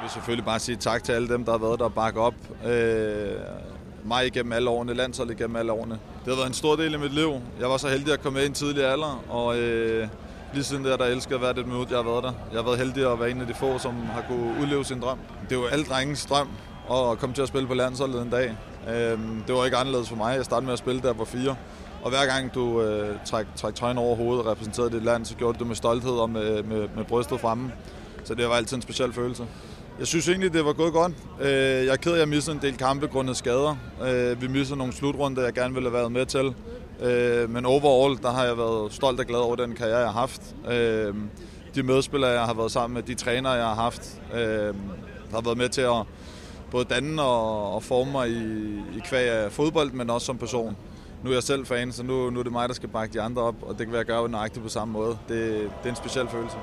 vil selvfølgelig bare sige tak til alle dem, der har været der og bakke op. Øh, mig igennem alle årene, landsholdet igennem alle årene. Det har været en stor del af mit liv. Jeg var så heldig at komme med i en tidlig alder, og øh, lige siden der, der elsker at være det minut, jeg har været der. Jeg har været heldig at være en af de få, som har kunne udleve sin drøm. Det er jo alle drengens drøm at komme til at spille på landsholdet en dag. Øh, det var ikke anderledes for mig. Jeg startede med at spille der på fire. Og hver gang du øh, træk, træk tøjen over hovedet og repræsenterede dit land, så gjorde du det med stolthed og med, med, med brystet fremme. Så det var altid en speciel følelse. Jeg synes egentlig, det var gået godt. Øh, jeg er ked af, at jeg missede en del kampe grundet skader. Øh, vi missede nogle slutrunder, jeg gerne ville have været med til. Øh, men overall, der har jeg været stolt og glad over den karriere, jeg har haft. De medspillere, jeg har været sammen med, de trænere, jeg har haft, har været med til at både danne og forme mig i, i kvæg af fodbold, men også som person. Nu er jeg selv fan, så nu, nu er det mig, der skal bakke de andre op, og det kan være gøre nøjagtigt på samme måde. Det, det er en speciel følelse.